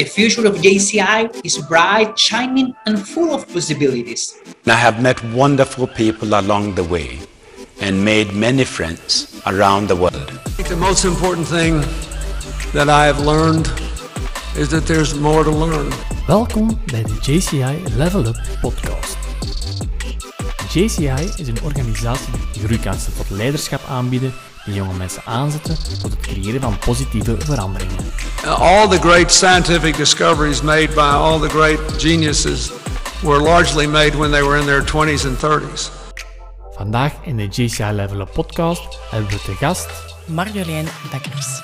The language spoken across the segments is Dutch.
The future of JCI is bright, shining, and full of possibilities. I have met wonderful people along the way and made many friends around the world. I think the most important thing that I have learned is that there's more to learn. Welkom bij de JCI Level Up podcast. JCI is een organisatie die groeikansen tot leiderschap aanbieden die jonge mensen aanzetten tot het creëren van positieve veranderingen. All the great scientific discoveries made by all the great geniuses were largely made when they were in their 20s and 30s. Vandaag in de JCI Level Up podcast hebben we te gast Marjolein Bekkers.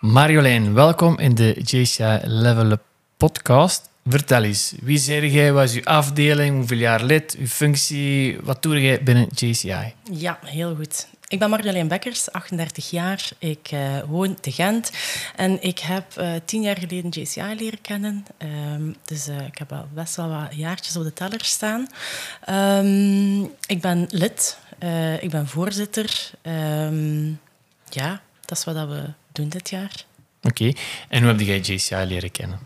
Marjolein. Welkom in de JCI Level Up podcast. Vertel eens, wie zeg jij, wat is uw afdeling, hoeveel jaar lid, uw functie, wat doe jij binnen JCI? Ja, heel goed. Ik ben Marjolein Bekkers, 38 jaar. Ik uh, woon te Gent en ik heb uh, tien jaar geleden JCI leren kennen. Um, dus uh, ik heb al best wel wat jaartjes op de teller staan. Um, ik ben lid, ik ben voorzitter. Um, ja, dat is wat we doen dit jaar. Oké, okay. en hoe heb jij JCI leren kennen?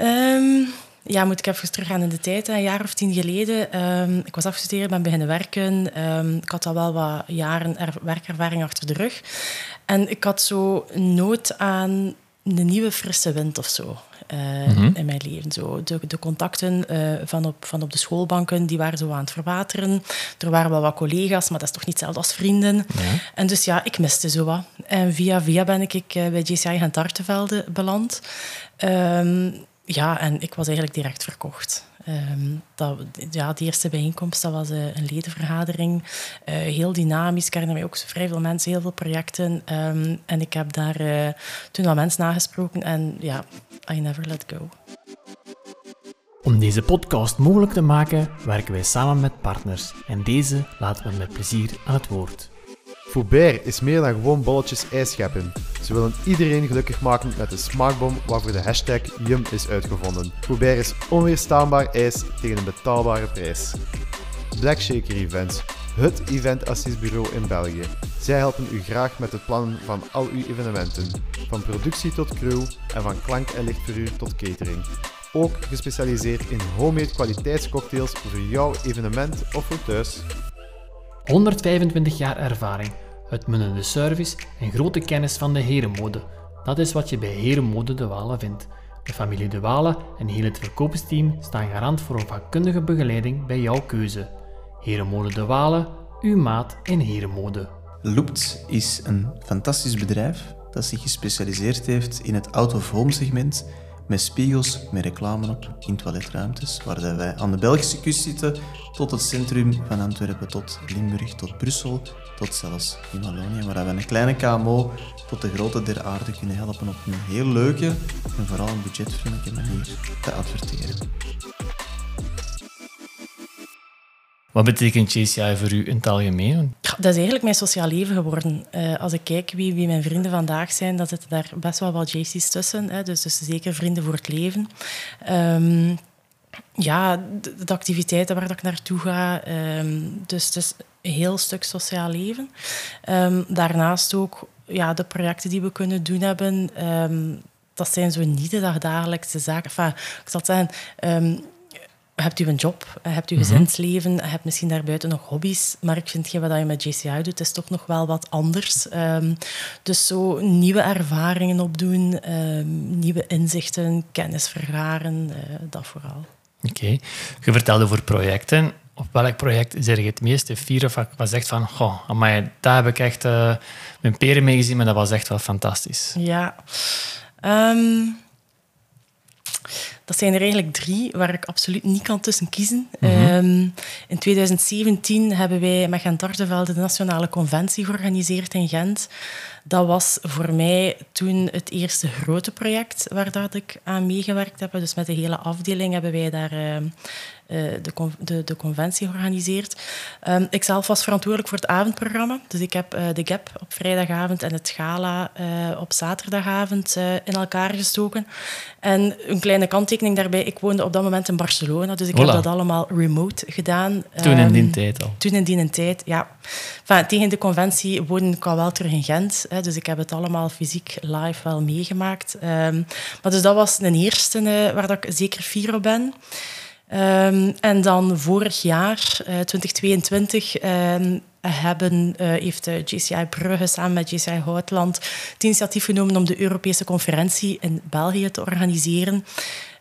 Um, ja, moet ik even teruggaan in de tijd. Een jaar of tien geleden. Um, ik was afgestudeerd, ben beginnen werken. Um, ik had al wel wat jaren werkervaring achter de rug. En ik had zo nood aan een nieuwe frisse wind of zo. Uh, mm -hmm. in mijn leven. Zo, de, de contacten uh, van, op, van op de schoolbanken die waren zo aan het verwateren. Er waren wel wat collega's, maar dat is toch niet hetzelfde als vrienden. En dus ja, ik miste zo wat. En via via ben ik uh, bij JCI Gent Artevelde beland. Um, ja, en ik was eigenlijk direct verkocht. Um, dat, ja, de eerste bijeenkomst dat was uh, een ledenvergadering. Uh, heel dynamisch. Herinner mij ook vrij veel mensen, heel veel projecten. Um, en ik heb daar uh, toen wel mensen nagesproken. En ja, I never let go. Om deze podcast mogelijk te maken, werken wij samen met partners. En deze laten we met plezier aan het woord. Foubert is meer dan gewoon bolletjes ijs scheppen. Ze willen iedereen gelukkig maken met de smaakbom waarvoor de hashtag Yum is uitgevonden. Foubert is onweerstaanbaar ijs tegen een betaalbare prijs. Black Shaker Events, het eventassistbureau in België. Zij helpen u graag met het plannen van al uw evenementen, van productie tot crew en van klank- en lichtverhuur tot catering. Ook gespecialiseerd in homemade kwaliteitscocktails voor jouw evenement of voor thuis. 125 jaar ervaring, uitmunnende service en grote kennis van de herenmode. Dat is wat je bij Herenmode De Walen vindt. De familie De Walen en heel het verkoopsteam staan garant voor een vakkundige begeleiding bij jouw keuze. Herenmode De Walen, uw maat in herenmode. Loopt is een fantastisch bedrijf dat zich gespecialiseerd heeft in het out-of-home segment met spiegels, met reclame op in toiletruimtes, waar wij aan de Belgische kust zitten, tot het centrum van Antwerpen, tot Limburg, tot Brussel, tot zelfs in Wallonië, waar we een kleine KMO tot de grote der aarde kunnen helpen op een heel leuke en vooral een budgetvriendelijke manier te adverteren. Wat betekent JCI voor u in het algemeen? Dat is eigenlijk mijn sociaal leven geworden. Uh, als ik kijk wie, wie mijn vrienden vandaag zijn, dan zitten daar best wel wat JC's tussen. Hè, dus, dus zeker vrienden voor het leven. Um, ja, de, activiteiten waar ik naartoe ga. Um, dus, dus een heel stuk sociaal leven. Um, daarnaast ook ja, de projecten die we kunnen doen hebben. dat zijn zo niet de dagdagelijkse zaken. Ik zal zeggen hebt u een job, hebt u gezinsleven, mm -hmm. hebt misschien daarbuiten nog hobby's. Maar ik vind wat je met JCI doet, is toch nog wel wat anders. Um, dus zo nieuwe ervaringen opdoen, um, nieuwe inzichten, kennis vergaren, uh, dat vooral. Oké. Okay. Je vertelde over projecten. Op welk project zeg je het meeste fier of wat zegt van, goh, amai, daar heb ik echt uh, mijn peren mee gezien, maar dat was echt wel fantastisch. Ja. Um, dat zijn er eigenlijk drie waar ik absoluut niet kan tussen kiezen. Mm -hmm. um, in 2017 hebben wij met Gent Artevelde de Nationale Conventie georganiseerd in Gent. Dat was voor mij toen het eerste grote project waar dat ik aan meegewerkt heb. Dus met de hele afdeling hebben wij daar uh, de, de, de, conventie georganiseerd. Um, ik zelf was verantwoordelijk voor het avondprogramma. Dus ik heb uh, de GAP op vrijdagavond en het gala uh, op zaterdagavond in elkaar gestoken. En een kleine kanttekening kanttekening daarbij, ik woonde op dat moment in Barcelona, dus ik Voilà. heb dat allemaal remote gedaan. Toen in Ehm, die tijd al. Toen in die tijd, ja. Enfin, tegen de conventie woonde ik al wel terug in Gent, hè, dus ik heb het allemaal fysiek live wel meegemaakt. Ehm, maar dus dat was een eerste eh, waar dat ik zeker fier op ben. Ehm, en dan vorig jaar, eh, 2022, ehm, hebben, eh, heeft eh, JCI Brugge samen met JCI Houtland het initiatief genomen om de Europese conferentie in België te organiseren.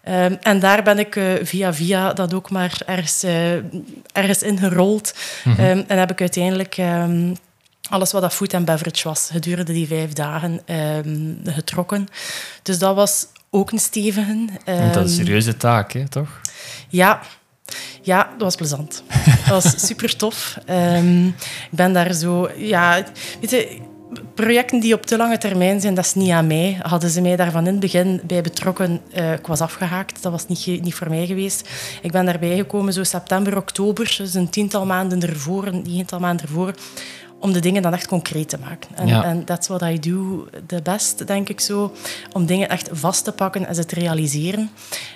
Ehm, en daar ben ik eh, via via dat ook maar ergens, eh, ergens ingerold. Ehm, en heb ik uiteindelijk ehm, alles wat dat food en beverage was gedurende die vijf dagen getrokken. Dus dat was ook een stevige. Dat is een serieuze taak, hè, toch? ja. Ja, dat was plezant. Dat was super tof. Ik ben daar zo... Ja, weet je, projecten die op te lange termijn zijn, dat is niet aan mij. Hadden ze mij daar van in het begin bij betrokken, eh, ik was afgehaakt. Dat was niet, niet voor mij geweest. Ik ben daarbij gekomen zo september, oktober, dus een tiental maanden ervoor, een negental maanden ervoor, om de dingen dan echt concreet te maken. En, en that's what I do the best, denk ik zo. Om dingen echt vast te pakken en ze te realiseren.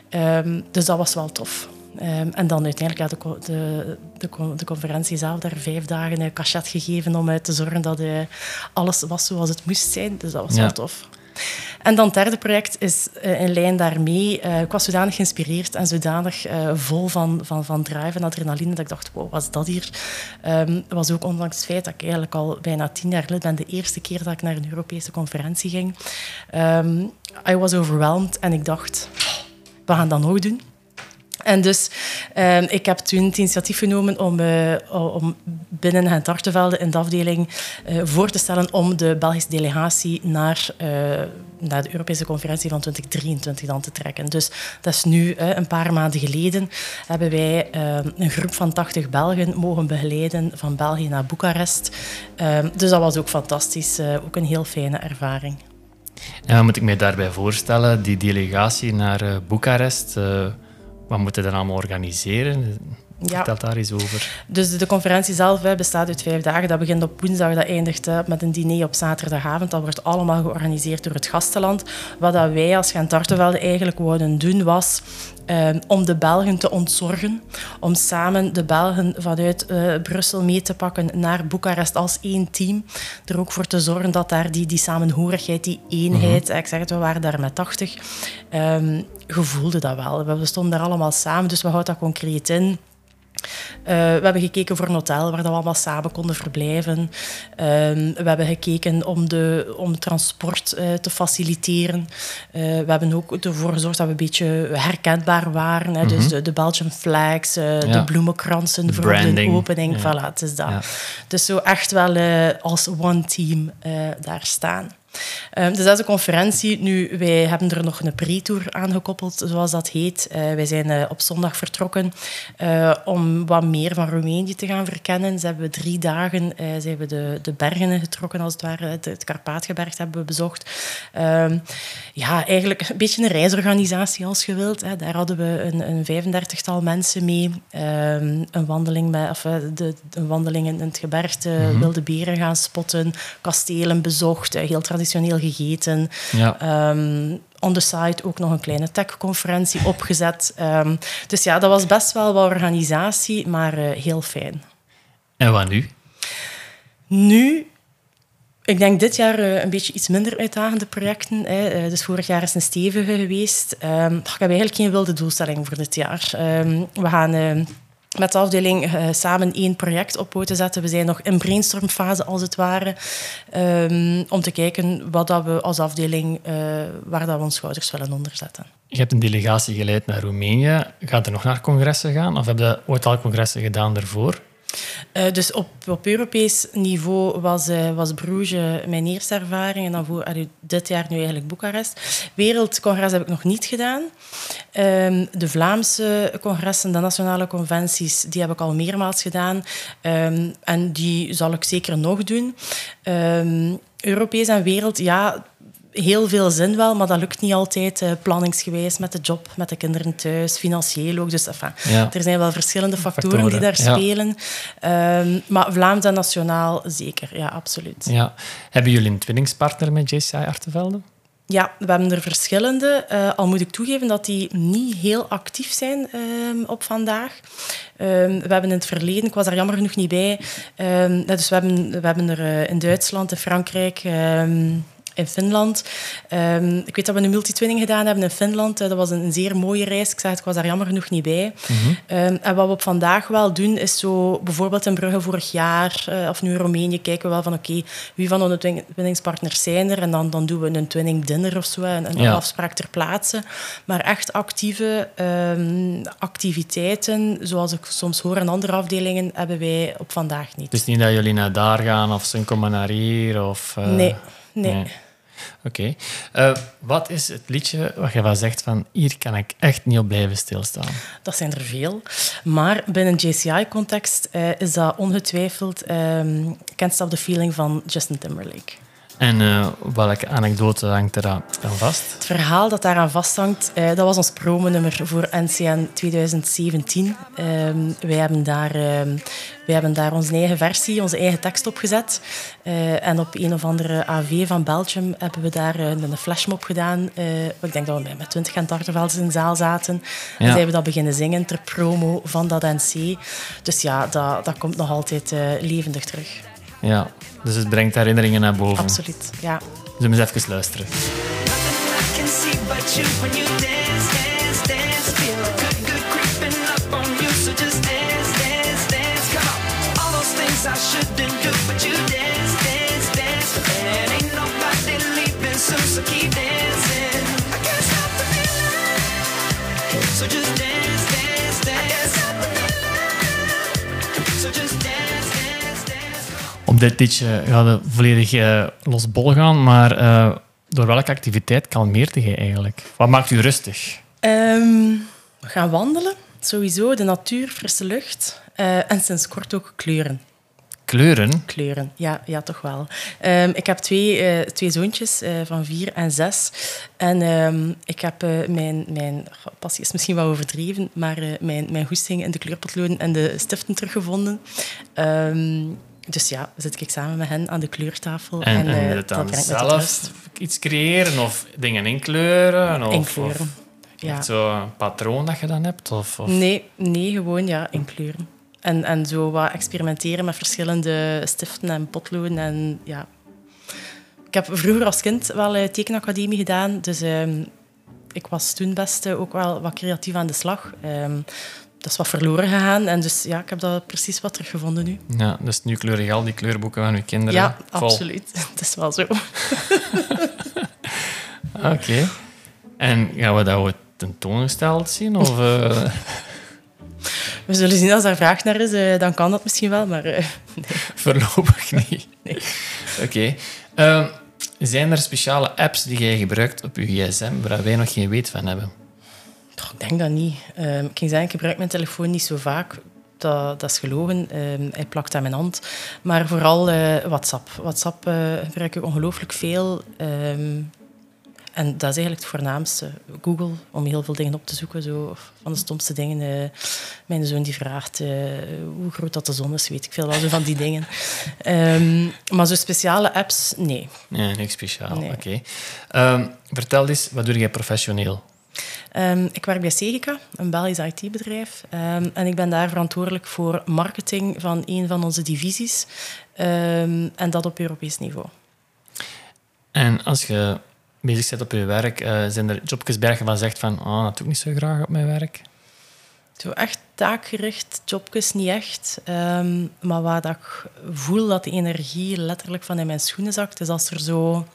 Ehm, dus dat was wel tof. Ehm, en dan uiteindelijk ja, de, de, de, de conferentie zelf daar vijf dagen een cachet gegeven om uit te zorgen dat eh, alles was zoals het moest zijn. Dus dat was Ja. wel tof. En dan het derde project is eh, in lijn daarmee. Eh, ik was zodanig geïnspireerd en zodanig eh, vol van, van, van drive en adrenaline dat ik dacht, wow, wat is dat hier? Ehm was ook ondanks het feit dat ik eigenlijk al bijna tien jaar geleden ben, de eerste keer dat ik naar een Europese conferentie ging. Ehm, I was overwhelmed en ik dacht, we gaan dat nog doen. En dus, eh, ik heb toen het initiatief genomen om, eh, om binnen het Artevelde in de afdeling eh, voor te stellen om de Belgische delegatie naar, eh, naar de Europese conferentie van 2023 dan te trekken. Dus dat is nu een paar maanden geleden hebben wij eh, een groep van 80 Belgen mogen begeleiden van België naar Boekarest. Eh, dus dat was ook fantastisch, ook een heel fijne ervaring. En wat moet ik mij daarbij voorstellen? Die delegatie naar Boekarest, wat moeten we dan allemaal organiseren? Ja. Vertel daar eens over. Dus de conferentie zelf hè, bestaat uit vijf dagen. Dat begint op woensdag, dat eindigt hè, met een diner op zaterdagavond. Dat wordt allemaal georganiseerd door het gastenland. Wat dat wij als Gent Artevelde eigenlijk wouden doen, was eh, om de Belgen te ontzorgen. Om samen de Belgen vanuit eh, Brussel mee te pakken naar Boekarest als één team. Er ook voor te zorgen dat daar die, die samenhorigheid, die eenheid... Ik zeg het, we waren daar met 80. ehm gevoelde dat wel. We stonden daar allemaal samen, dus we houden dat concreet in. Eh, we hebben gekeken voor een hotel waar we allemaal samen konden verblijven. Ehm, we hebben gekeken om, de, om transport eh, te faciliteren. Eh, we hebben ook ervoor gezorgd dat we een beetje herkenbaar waren. Hè. Dus de, de Belgian flags, Ja. de bloemenkransen De voor de opening. Ja. Voilà, het is dat. Ja. Dus zo echt wel als one team daar staan. Ehm, dus dat is de conferentie. Nu, wij hebben er nog een pre-tour aan gekoppeld, zoals dat heet. Eh, wij zijn eh, op zondag vertrokken eh, om wat meer van Roemenië te gaan verkennen. Ze hebben drie dagen zijn we de, de bergen getrokken, als het ware. Het, het Karpaatgebergte hebben we bezocht. Ehm, ja, eigenlijk een beetje een reisorganisatie, als je wilt. Hè. Daar hadden we een, een 35-tal mensen mee. Ehm, een wandeling, bij, of, de, een wandeling in het gebergte, wilde beren gaan spotten, kastelen bezocht, heel traditioneel gegeten. Ja. Ehm, on the side ook nog een kleine tech-conferentie opgezet. Ehm, dus ja, dat was best wel wat organisatie, maar eh, heel fijn. En wat nu? Nu, ik denk dit jaar eh, een beetje iets minder uitdagende projecten. Hè. Eh, dus vorig jaar is een stevige geweest. Ehm, ik heb eigenlijk geen wilde doelstelling voor dit jaar. We gaan... met de afdeling eh, samen één project op poten zetten. We zijn nog in brainstormfase, als het ware. ehm, om te kijken wat dat we als afdeling, eh, waar dat ons schouders willen onderzetten. Je hebt een delegatie geleid naar Roemenië. Gaat er nog naar congressen gaan? Of heb je ooit al congressen gedaan daarvoor? Eh, dus op, op Europees niveau was, eh, was Bruges mijn eerste ervaring. En dan voor dit jaar nu eigenlijk Boekarest. Wereldcongres heb ik nog niet gedaan. Ehm, de Vlaamse congressen, de nationale conventies, die heb ik al meermaals gedaan. Ehm, en die zal ik zeker nog doen. Ehm, Europees en wereld, ja, heel veel zin wel, maar dat lukt niet altijd eh, planningsgewijs met de job, met de kinderen thuis, financieel ook. Dus enfin, Ja. er zijn wel verschillende factoren, die daar ja. spelen. Ehm, maar Vlaams en nationaal zeker, ja, absoluut. Ja. Hebben jullie een twinningspartner met JCI Artevelde? ja, we hebben er verschillende. Uh, al moet ik toegeven dat die niet heel actief zijn uh, op vandaag. Uh, we hebben in het verleden, ik was daar jammer genoeg niet bij, ehm, dus we hebben, we hebben er uh, in Duitsland, in Frankrijk ehm, in Finland. Um, ik weet dat we een multitwinning gedaan hebben in Finland. Uh, dat was een, een, zeer mooie reis. Ik zei het, ik was daar jammer genoeg niet bij. Mm -hmm. um, en wat we op vandaag wel doen, is zo bijvoorbeeld in Brugge vorig jaar uh, of nu in Roemenië kijken we wel van oké, okay, wie van onze winningspartners zijn er? En dan, dan doen we een twinning dinner of zo, een, een ja. afspraak ter plaatse. Maar echt actieve um, activiteiten, zoals ik soms hoor in andere afdelingen, hebben wij op vandaag niet. Dus niet dat jullie naar daar gaan of ze komen naar hier? Of, uh... nee. Nee. nee. Oké. Uh, wat is het liedje wat je van zegt van hier kan ik echt niet op blijven stilstaan? Dat zijn er veel. Maar binnen JCI-context uh, is dat ongetwijfeld um, the Feeling van Justin Timberlake. En uh, welke anekdote hangt er aan vast? Het verhaal dat daaraan vasthangt, uh, dat was ons promonummer voor NCN 2017. Um, wij, hebben daar, uh, wij hebben daar onze eigen versie, onze eigen tekst op gezet. en op een of andere AV van Belgium hebben we daar een flashmob gedaan. ik denk dat we met 20 en tartervelders in de zaal zaten. Ja. En zijn we dat beginnen zingen ter promo van dat NC. Dus ja, dat, dat komt nog altijd levendig terug. Ja, dus het brengt herinneringen naar boven. Absoluut, ja. Zullen we eens even luisteren? So just dit liedje gaat het volledig uh, losbol gaan, maar uh, door welke activiteit kalmeert je eigenlijk? Wat maakt u rustig? Um, we gaan wandelen, sowieso. De natuur, frisse lucht uh, en sinds kort ook kleuren. Kleuren? Kleuren, ja, ja toch wel. Um, ik heb twee, twee zoontjes van vier en zes. En um, ik heb mijn, mijn passie is misschien wel overdreven, maar mijn, mijn goesting in de kleurpotloden en de stiften teruggevonden. Dus ja, zit ik samen met hen aan de kleurtafel. En, en, en dat dan zelf iets creëren of dingen inkleuren? Of, inkleuren, of, ja. Zo'n patroon dat je dan hebt? Of, of? Nee, nee, gewoon ja, inkleuren. En, en zo wat experimenteren met verschillende stiften en potloden. En, ja. Ik heb vroeger als kind wel een tekenacademie gedaan. Dus um, ik was toen best ook wel wat creatief aan de slag. Um, dat is wat verloren gegaan. En dus ja, ik heb dat precies wat teruggevonden nu. Ja, dus nu kleur je al die kleurboeken van uw kinderen Ja, vol. absoluut. Het is wel zo. Oké. Okay. En gaan we dat ook tentoongesteld zien? Of... Uh... We zullen zien als er vraag naar is, uh, dan kan dat misschien wel, maar uh, nee. Voorlopig niet. Nee. Oké. Okay. Uh, zijn er speciale apps die jij gebruikt op je gsm waar wij nog geen weet van hebben? Ik denk dat niet. Um, ik ging zeggen, ik gebruik mijn telefoon niet zo vaak. Dat, dat is gelogen. Um, hij plakt aan mijn hand. Maar vooral uh, WhatsApp. WhatsApp gebruik ik ongelooflijk veel. Um, en dat is eigenlijk het voornaamste. Google, om heel veel dingen op te zoeken. Zo, van de stomste dingen. Uh, mijn zoon die vraagt hoe groot dat de zon is, weet ik veel wel, zo van die dingen. Maar zo speciale apps, nee. Nee, niks speciaal. Nee. Oké. Okay. Vertel eens, wat doe jij professioneel? Um, ik werk bij Segica, een Belgisch IT-bedrijf. Um, en ik ben daar verantwoordelijk voor marketing van een van onze divisies. Um, en dat op Europees niveau. En als je bezig bent op je werk, uh, zijn er jobjes bij van zegt van oh, dat doe ik niet zo graag op mijn werk? Zo echt taakgericht jobjes niet echt. Maar waar dat ik voel dat de energie letterlijk van in mijn schoenen zakt, is als er zo...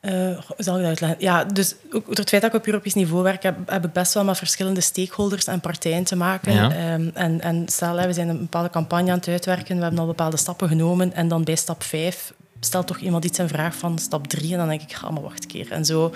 Uh, hoe zal ik dat uitleggen? Ja, dus ook door het feit dat ik op Europees niveau werk, heb, heb ik best wel met verschillende stakeholders en partijen te maken. Ja. Um, en, en stel, we zijn een bepaalde campagne aan het uitwerken, we hebben al bepaalde stappen genomen en dan bij stap 5 stelt toch iemand iets in vraag van stap 3 en dan denk ik, ga maar wacht een keer. En zo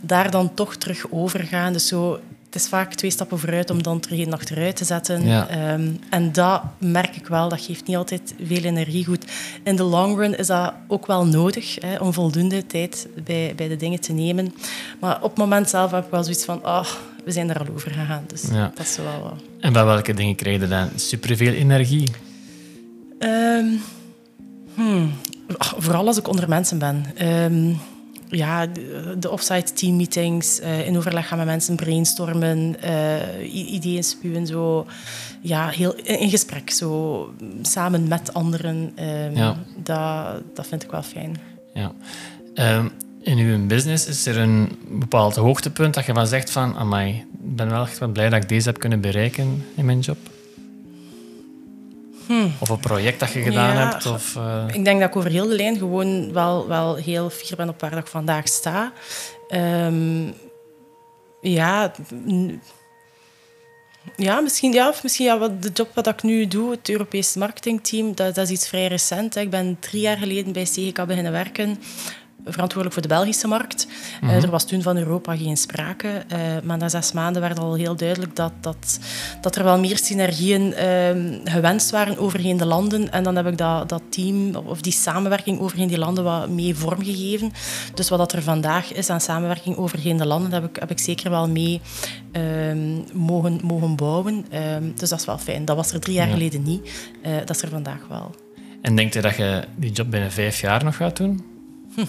daar dan toch terug overgaan. Dus zo, het is vaak twee stappen vooruit om dan terug één achteruit te zetten. Ja. Um, en dat merk ik wel, dat geeft niet altijd veel energie. Goed, in de long run is dat ook wel nodig, hè, om voldoende tijd bij, bij de dingen te nemen. Maar op het moment zelf heb ik wel zoiets van, oh, we zijn er al over gegaan. Dus Ja. dat is wel wat. En bij welke dingen krijg je dan superveel energie? Ehm, hmm, vooral als ik onder mensen ben. Ehm, ja, de, offsite teammeetings, uh, in overleg gaan met mensen brainstormen, uh, ideeën spuwen, zo. Ja, heel in gesprek, zo samen met anderen. Um, ja. dat, dat vind ik wel fijn. Ja. Um, in uw business is er een bepaald hoogtepunt dat je van zegt van, amai, ik ben wel echt wel blij dat ik deze heb kunnen bereiken in mijn job? Hmm. Of een project dat je gedaan hebt? Of, uh... Ik denk dat ik over heel de lijn gewoon wel, wel heel fier ben op waar ik vandaag sta. Um, ja, ja, misschien, ja, of misschien ja, wat, de job wat ik nu doe, het Europese marketingteam, dat, dat is iets vrij recent. Ik ben drie jaar geleden bij CGK beginnen werken verantwoordelijk voor de Belgische markt. Mm er was toen van Europa geen sprake. Uh, maar na zes maanden werd al heel duidelijk dat, dat, dat er wel meer synergieën uh, gewenst waren overheen de landen. En dan heb ik dat, dat team, of die samenwerking overheen die landen, wat mee vormgegeven. Dus wat dat er vandaag is aan samenwerking overheen de landen, heb ik, heb ik zeker wel mee ehm, mogen, mogen bouwen. Ehm, dus dat is wel fijn. Dat was er drie jaar geleden niet. Uh, dat is er vandaag wel. En denk je dat je die job binnen vijf jaar nog gaat doen? Hm.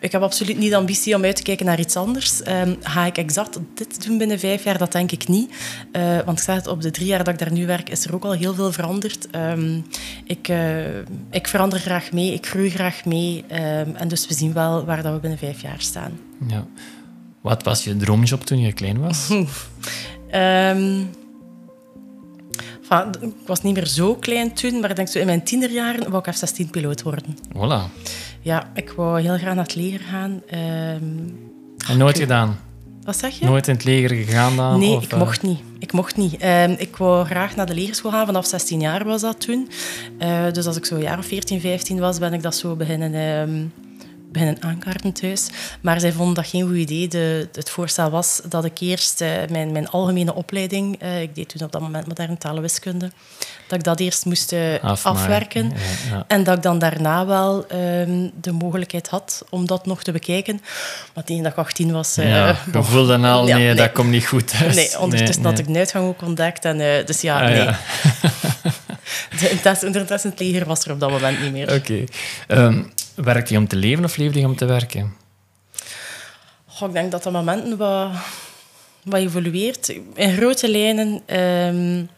Ik heb absoluut niet de ambitie om uit te kijken naar iets anders. Um, ga ik exact dit doen binnen vijf jaar? Dat denk ik niet. Uh, want ik zeg het, op de drie jaar dat ik daar nu werk, is er ook al heel veel veranderd. Um, ik, uh, ik verander graag mee, ik groei graag mee. Um, en dus we zien wel waar dat we binnen vijf jaar staan. Ja. Wat was je droomjob toen je klein was? ik was niet meer zo klein toen, maar ik denk zo in mijn tienerjaren wou ik F-16-piloot worden. Voilà. Ja, ik wou heel graag naar het leger gaan. Um, en nooit gedaan? Wat zeg je? Nooit in het leger gegaan dan? Nee, ik mocht niet. Ik mocht niet. Um, ik wou graag naar de legerschool gaan. Vanaf 16 jaar was dat toen. Uh, dus als ik zo een jaar of 14, 15 was, ben ik dat zo beginnen... Um, beginnen aankaarten thuis. Maar zij vonden dat geen goed idee. De, het voorstel was dat ik eerst uh, mijn, mijn algemene opleiding, uh, ik deed toen op dat moment moderne talenwiskunde, dat ik dat eerst moest uh, afwerken. Ja, ja. En dat ik dan daarna wel um, de mogelijkheid had om dat nog te bekijken. Maar tegen dat ik 18 was... ja, je voelde dan al, nee, nee, dat komt niet goed thuis. Nee, ondertussen nee, had ik een uitgang ook ontdekt. En, dus ja, ah, nee. de interesse in het leger was er op dat moment niet meer. Oké. Okay. Um, Werkt hij om te leven of leeft hij om te werken? ik denk dat dat momenten wat, wat evolueert. In grote lijnen um,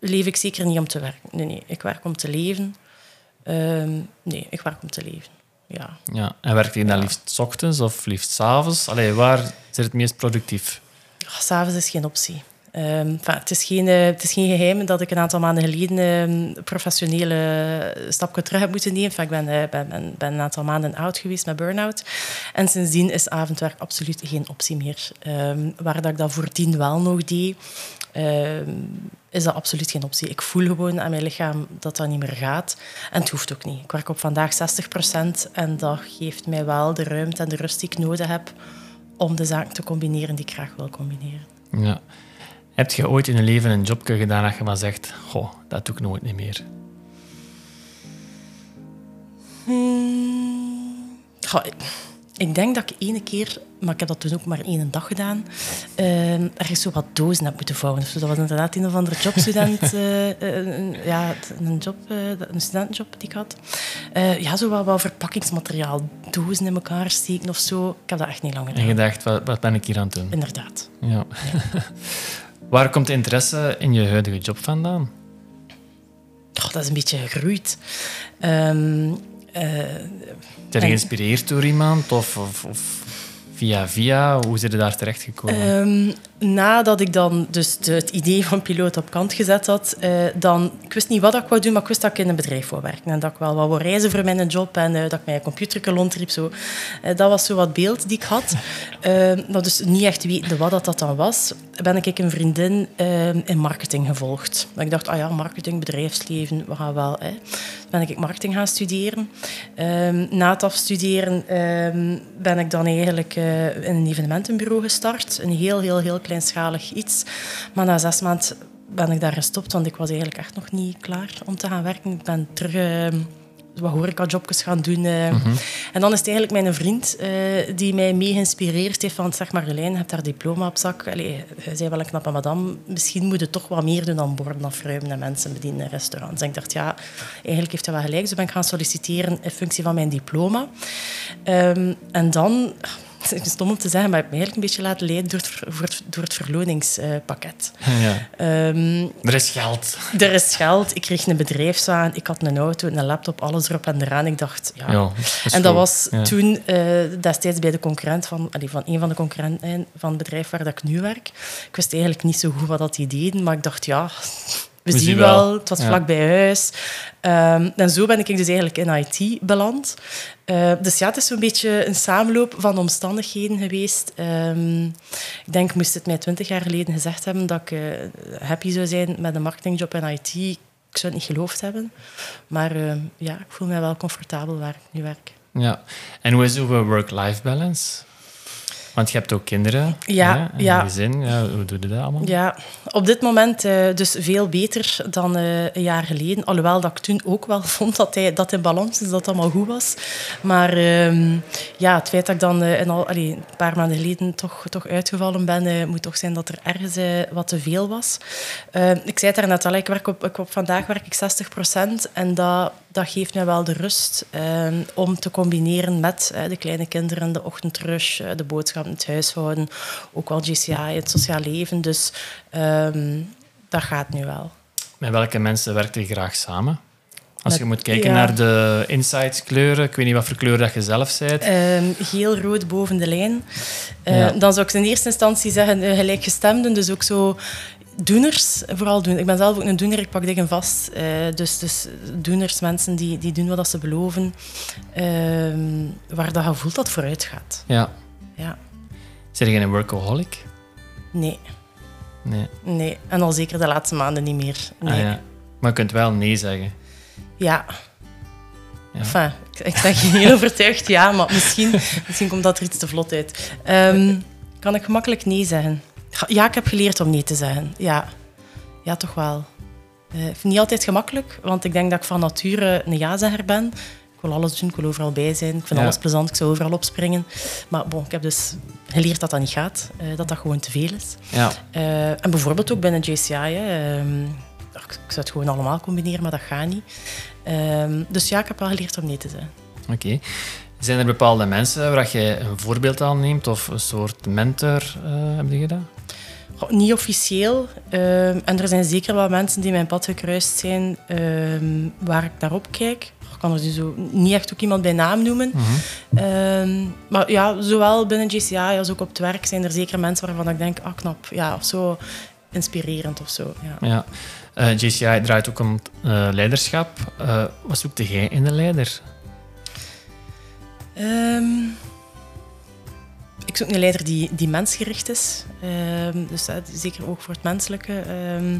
leef ik zeker niet om te werken. Nee, nee, ik werk om te leven. Um, nee, ik werk om te leven. Ja. ja. En werkt hij dan ja. liefst ochtends of liefst s avonds? Allee, waar zit het meest productief? S'avonds is geen optie. Um, het, is geen, uh, het is geen geheim dat ik een aantal maanden geleden een uh, professionele stapje terug heb moeten nemen. Ik ben, uh, ben, ben, een aantal maanden oud geweest met burn-out. En sindsdien is avondwerk absoluut geen optie meer. Um, waar dat ik dat voordien wel nog deed, is dat absoluut geen optie. Ik voel gewoon aan mijn lichaam dat dat niet meer gaat. En het hoeft ook niet. Ik werk op vandaag 60% en dat geeft mij wel de ruimte en de rust die ik nodig heb om de zaken te combineren die ik graag wil combineren. Ja. Heb je ooit in je leven een jobje gedaan dat je maar zegt, goh, dat doe ik nooit niet meer? Hmm. Goh, ik denk dat ik ene keer, maar ik heb dat toen ook maar één dag gedaan, uh, ergens zo wat dozen heb moeten vouwen. Dus dat was inderdaad een of andere jobstudent, uh, een, ja, een, job, uh, een studentenjob die ik had. ja, zo wat, wat verpakkingsmateriaal, dozen in elkaar steken of zo. Ik heb dat echt niet lang gedaan. En je dacht, wat, wat ben ik hier aan het doen? Inderdaad. Ja. ja. Waar komt de interesse in je huidige job vandaan? Oh, dat is een beetje gegroeid. Um, uh, je geïnspireerd door iemand? Of, of, of, via via? Hoe zit je daar terecht gekomen? Um, nadat ik dan dus het idee van piloot op kant gezet had, uh, dan, ik wist niet wat ik wou doen, maar ik wist dat ik in een bedrijf wou werken. En dat ik wel wat wou reizen voor mijn job en uh, dat ik mijn computer rondriep. Zo. Uh, dat was zo wat beeld die ik had. maar dus niet echt wetende wat dat, dat dan was, ben ik een vriendin in marketing gevolgd. Ik dacht, ah ja, marketing, bedrijfsleven, we gaan wel... Hè. Ben ik marketing gaan studeren. Um, na het afstuderen um, ben ik dan eigenlijk in een evenementenbureau gestart. Een heel, heel, heel kleinschalig iets. Maar na zes maanden ben ik daar gestopt, want ik was eigenlijk echt nog niet klaar om te gaan werken. Ik ben terug, uh, wat horecajobjes gaan doen. eh. En dan is het eigenlijk mijn vriend eh, die mij mee geïnspireerd heeft van zeg maar, Relijn, je hebt daar diploma op zak. Allee, je zei wel een knappe madame. Misschien moet je toch wat meer doen dan borden afruimen en mensen bedienen in restaurants. En ik dacht, ja, eigenlijk heeft hij wel gelijk. Dus ben ik gaan solliciteren in functie van mijn diploma. Ehm, en dan... Het is stom om te zeggen, maar ik heb me eigenlijk een beetje laten leiden door het, door het verloningspakket. Ja. Ehm, Er is geld. er is geld, ik kreeg een bedrijfswaan, ik had een auto, een laptop, alles erop en eraan. Ik dacht, ja. Ja, dat is en dat was Ja. toen eh, destijds bij de concurrent van, allee, van een van de concurrenten van het bedrijf waar dat ik nu werk. Ik wist eigenlijk niet zo goed wat dat die deden, maar ik dacht, ja, we, zien wel. Het was Ja. vlak bij huis. Ehm, en zo ben ik dus eigenlijk in IT beland. Eh, dus ja, het is zo'n beetje een samenloop van omstandigheden geweest. Ehm, ik denk, moest het mij twintig jaar geleden gezegd hebben dat ik eh, happy zou zijn met een marketingjob in IT, ik zou het niet geloofd hebben. Maar eh, ja, ik voel mij wel comfortabel waar ik nu werk. Ja. En hoe is uw work-life balance? Want je hebt ook kinderen. Ja, hè, ja. een gezin. Ja, hoe doe je dat allemaal? Ja, op dit moment eh, dus veel beter dan eh, een jaar geleden. Alhoewel dat ik toen ook wel vond dat hij dat in balans is, dat het allemaal goed was. Maar ehm, ja, het feit dat ik dan eh, in al, allee, een paar maanden geleden toch, toch uitgevallen ben, moet toch zijn dat er ergens wat te veel was. Eh, ik zei het daarnet al, ik werk op, ik op vandaag werk ik 60% en dat, dat geeft mij wel de rust ehm, om te combineren met eh, de kleine kinderen, de ochtendrush, eh, de boodschappen, het huishouden, ook wel GCI, het sociaal leven. Dus ehm, dat gaat nu wel. Met welke mensen werkt je graag samen? Als je moet kijken ja. naar de insights kleuren, ik weet niet wat voor kleur dat je zelf bent. Ehm, geel-rood boven de lijn. Ja. Dan zou ik in eerste instantie zeggen eh, gelijkgestemden, dus ook zo doeners, vooral doen. Ik ben zelf ook een doener, ik pak dingen vast. Eh, dus, dus doeners, mensen die, die doen wat ze beloven, ehm, waar dat je voelt dat vooruit gaat. Ja. Ja, Zijn je een workaholic? nee, Nee. nee. En al zeker de laatste maanden niet meer. Nee. Ah, ja. Maar je kunt wel nee zeggen. Ja. Ja. Enfin, ik, ik zeg heel overtuigd ja, maar misschien, misschien komt dat er iets te vlot uit. Ehm, kan ik gemakkelijk nee zeggen? Ja, ik heb geleerd om nee te zeggen. Ja, ja toch wel. Ik vind het niet altijd gemakkelijk, want ik denk dat ik van nature een ja-zegger ben. Ik wil alles doen, ik wil overal bij zijn. Ik vind Ja. alles plezant, ik zou overal opspringen. Maar bon, ik heb dus geleerd dat dat niet gaat, eh, dat dat gewoon te veel is. Ja. Eh, en bijvoorbeeld ook binnen JCI. Hè, ehm, ik, zou het gewoon allemaal combineren, maar dat gaat niet. Ehm, dus ja, ik heb wel geleerd om nee te zeggen. Oké. Zijn er bepaalde mensen waar je een voorbeeld aan neemt of een soort mentor? heb je dat? Niet officieel. ehm, en er zijn zeker wel mensen die mijn pad gekruist zijn ehm, waar ik naar opkijk. Ik kan er nu zo niet echt ook iemand bij naam noemen. Ehm, maar ja, zowel binnen JCI als ook op het werk zijn er zeker mensen waarvan ik denk, ah knap, ja, of zo inspirerend of zo. Ja. Ja. Eh, JCI draait ook om eh, leiderschap. Eh, wat zoekt jij in een leider? Ik zoek een leider die, die mensgericht is. Ehm, dus eh, zeker ook voor het menselijke. Ehm,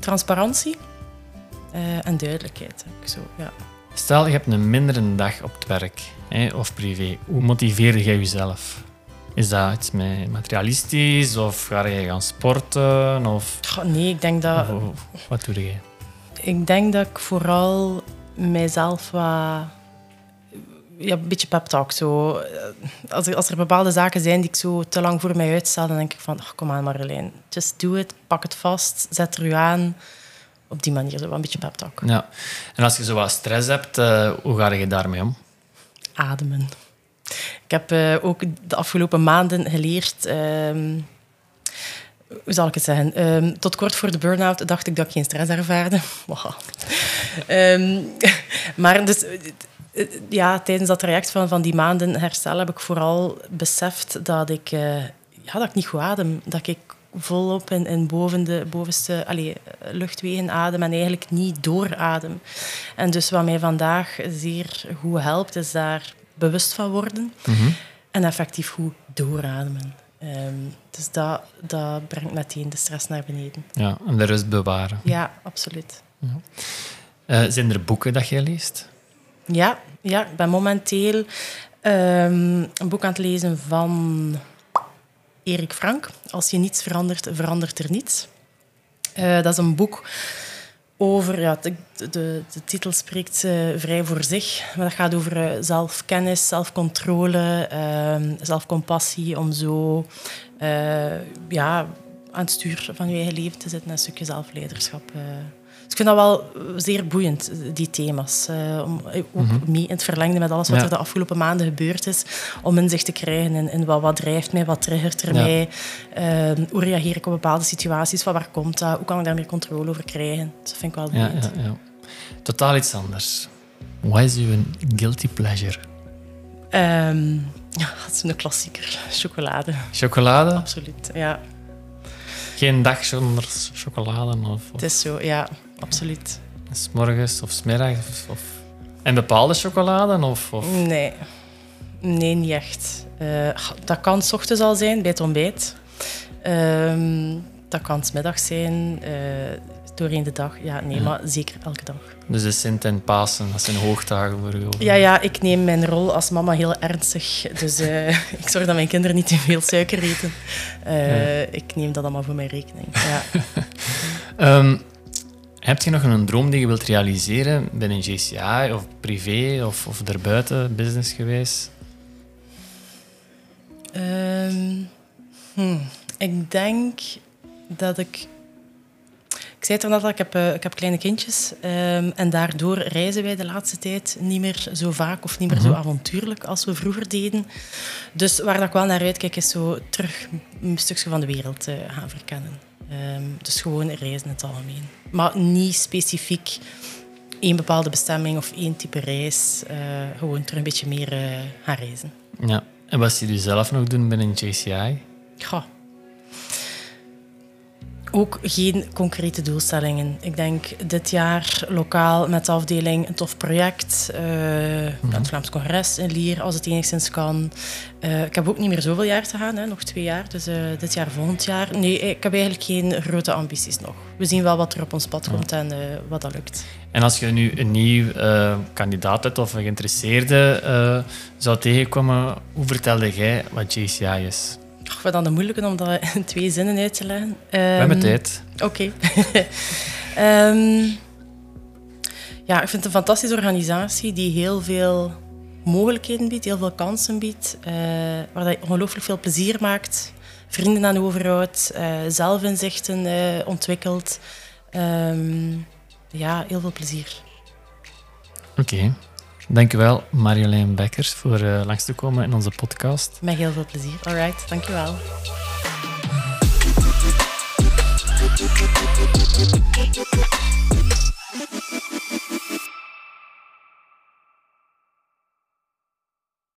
transparantie eh, en duidelijkheid. Zo, ja. Stel, je hebt een mindere dag op het werk hè, of privé. Hoe motiveer jij jezelf? Is dat iets met materialistisch of ga je gaan sporten? Of, nee, ik denk, dat, of- wat doe je? ik denk dat ik vooral mijzelf wat... Ja, een beetje pep talk. Zo. Eh, Als, er, als er bepaalde zaken zijn die ik zo te lang voor mij uitstel, dan denk ik van, ach, kom aan Marjolein, just do it, pak het vast, zet er u aan. Op die manier, zo een beetje pep talk. Ja. En als je zo wat stress hebt, eh, hoe ga je daarmee om? ademen. Ik heb eh, ook de afgelopen maanden geleerd. ehm, hoe zal ik het zeggen? Ehm, tot kort voor de burn-out dacht ik dat ik geen stress ervaarde. Wow. Ehm, maar dus, ja, tijdens dat traject van, van die maanden herstel heb ik vooral beseft dat ik, eh, ja, dat ik niet goed adem. Dat ik volop in, in boven de bovenste allee, luchtwegen adem en eigenlijk niet dooradem. En dus wat mij vandaag zeer goed helpt, is daar bewust van worden en effectief goed doorademen. Ehm, dus dat, dat brengt meteen de stress naar beneden. Ja, en de rust bewaren. Ja, absoluut. Eh, zijn er boeken dat jij leest? Ja, ja ik ben momenteel ehm, een boek aan het lezen van Erik Frank. Als je niets verandert, verandert er niets. Eh, dat is een boek over ja, de, de, de titel spreekt eh, vrij voor zich, maar dat gaat over eh, zelfkennis, zelfcontrole, ehm, zelfcompassie, om zo ja, aan het stuur van je eigen leven te zitten, een stukje zelfleiderschap. Ik vind dat wel zeer boeiend, die thema's. eh, om, eh, ook mee in het verlengde met alles wat Ja. er de afgelopen maanden gebeurd is, om inzicht te krijgen in, in wat, wat drijft mij, wat triggert er Ja. mij, eh, hoe reageer ik op bepaalde situaties, van waar komt dat, hoe kan ik daar meer controle over krijgen. Dus dat vind ik wel boeiend. ja, ja. Totaal iets anders. Wat is uw guilty pleasure? Ehm, ja, dat is een klassieker. Chocolade, Chocolade? absoluut. Ja, Geen dag zonder chocolade? Of, of het is zo, ja, absoluut. s morgens of smiddags? Of, of... En bepaalde chocolade? Of, of... Nee, nee, niet echt. Eh, dat kan s ochtends al zijn, bij het ontbijt. Ehm, dat kan 's middags zijn, eh, doorheen de dag. Ja, nee, Ja. maar zeker elke dag. Dus de Sint en Pasen, dat zijn hoogdagen voor u? of- Ja, ja, ik neem mijn rol als mama heel ernstig. Dus eh, ik zorg dat mijn kinderen niet te veel suiker eten. Ik neem dat allemaal voor mijn rekening. Ja. Ehm, heb je nog een droom die je wilt realiseren binnen JCI of privé of, of daarbuiten, business geweest? Ehm, hmm, Ik denk dat ik... Ik zei het al, ik heb, eh, ik heb kleine kindjes. ehm, en daardoor reizen wij de laatste tijd niet meer zo vaak of niet meer zo avontuurlijk als we vroeger deden. Dus waar dat ik wel naar uitkijk, is zo terug een stukje van de wereld eh, gaan verkennen. Ehm, dus gewoon reizen in het algemeen. Maar niet specifiek één bepaalde bestemming of één type reis. eh, gewoon terug een beetje meer eh, gaan reizen. Ja. En wat zie je zelf nog doen binnen JCI? Ja. Ook geen concrete doelstellingen. Ik denk dit jaar lokaal met de afdeling een tof project. eh Mhm. Het Vlaams Congres in Lier, als het enigszins kan. Eh, ik heb ook niet meer zoveel jaar te gaan, hè, nog twee jaar. Dus eh, dit jaar, volgend jaar. Nee, ik heb eigenlijk geen grote ambities nog. We zien wel wat er op ons pad komt en wat dat lukt. En als je nu een nieuw kandidaat hebt of een geïnteresseerde zou tegenkomen, hoe vertelde jij wat JCI is? Ik vind dat een moeilijke om dat in twee zinnen uit te leggen. We hebben Ehm, tijd. Oké. Ehm, ja, ik vind het een fantastische organisatie die heel veel mogelijkheden biedt, heel veel kansen biedt, eh, waar dat je ongelooflijk veel plezier maakt, vrienden aan overhoudt, eh zelfinzichten eh, ontwikkelt. Ehm, ja, heel veel plezier. Oké. Dankjewel Marjolein Bekkers voor eh, langs te komen in onze podcast. Met heel veel plezier. Alright, dankjewel. Thank you.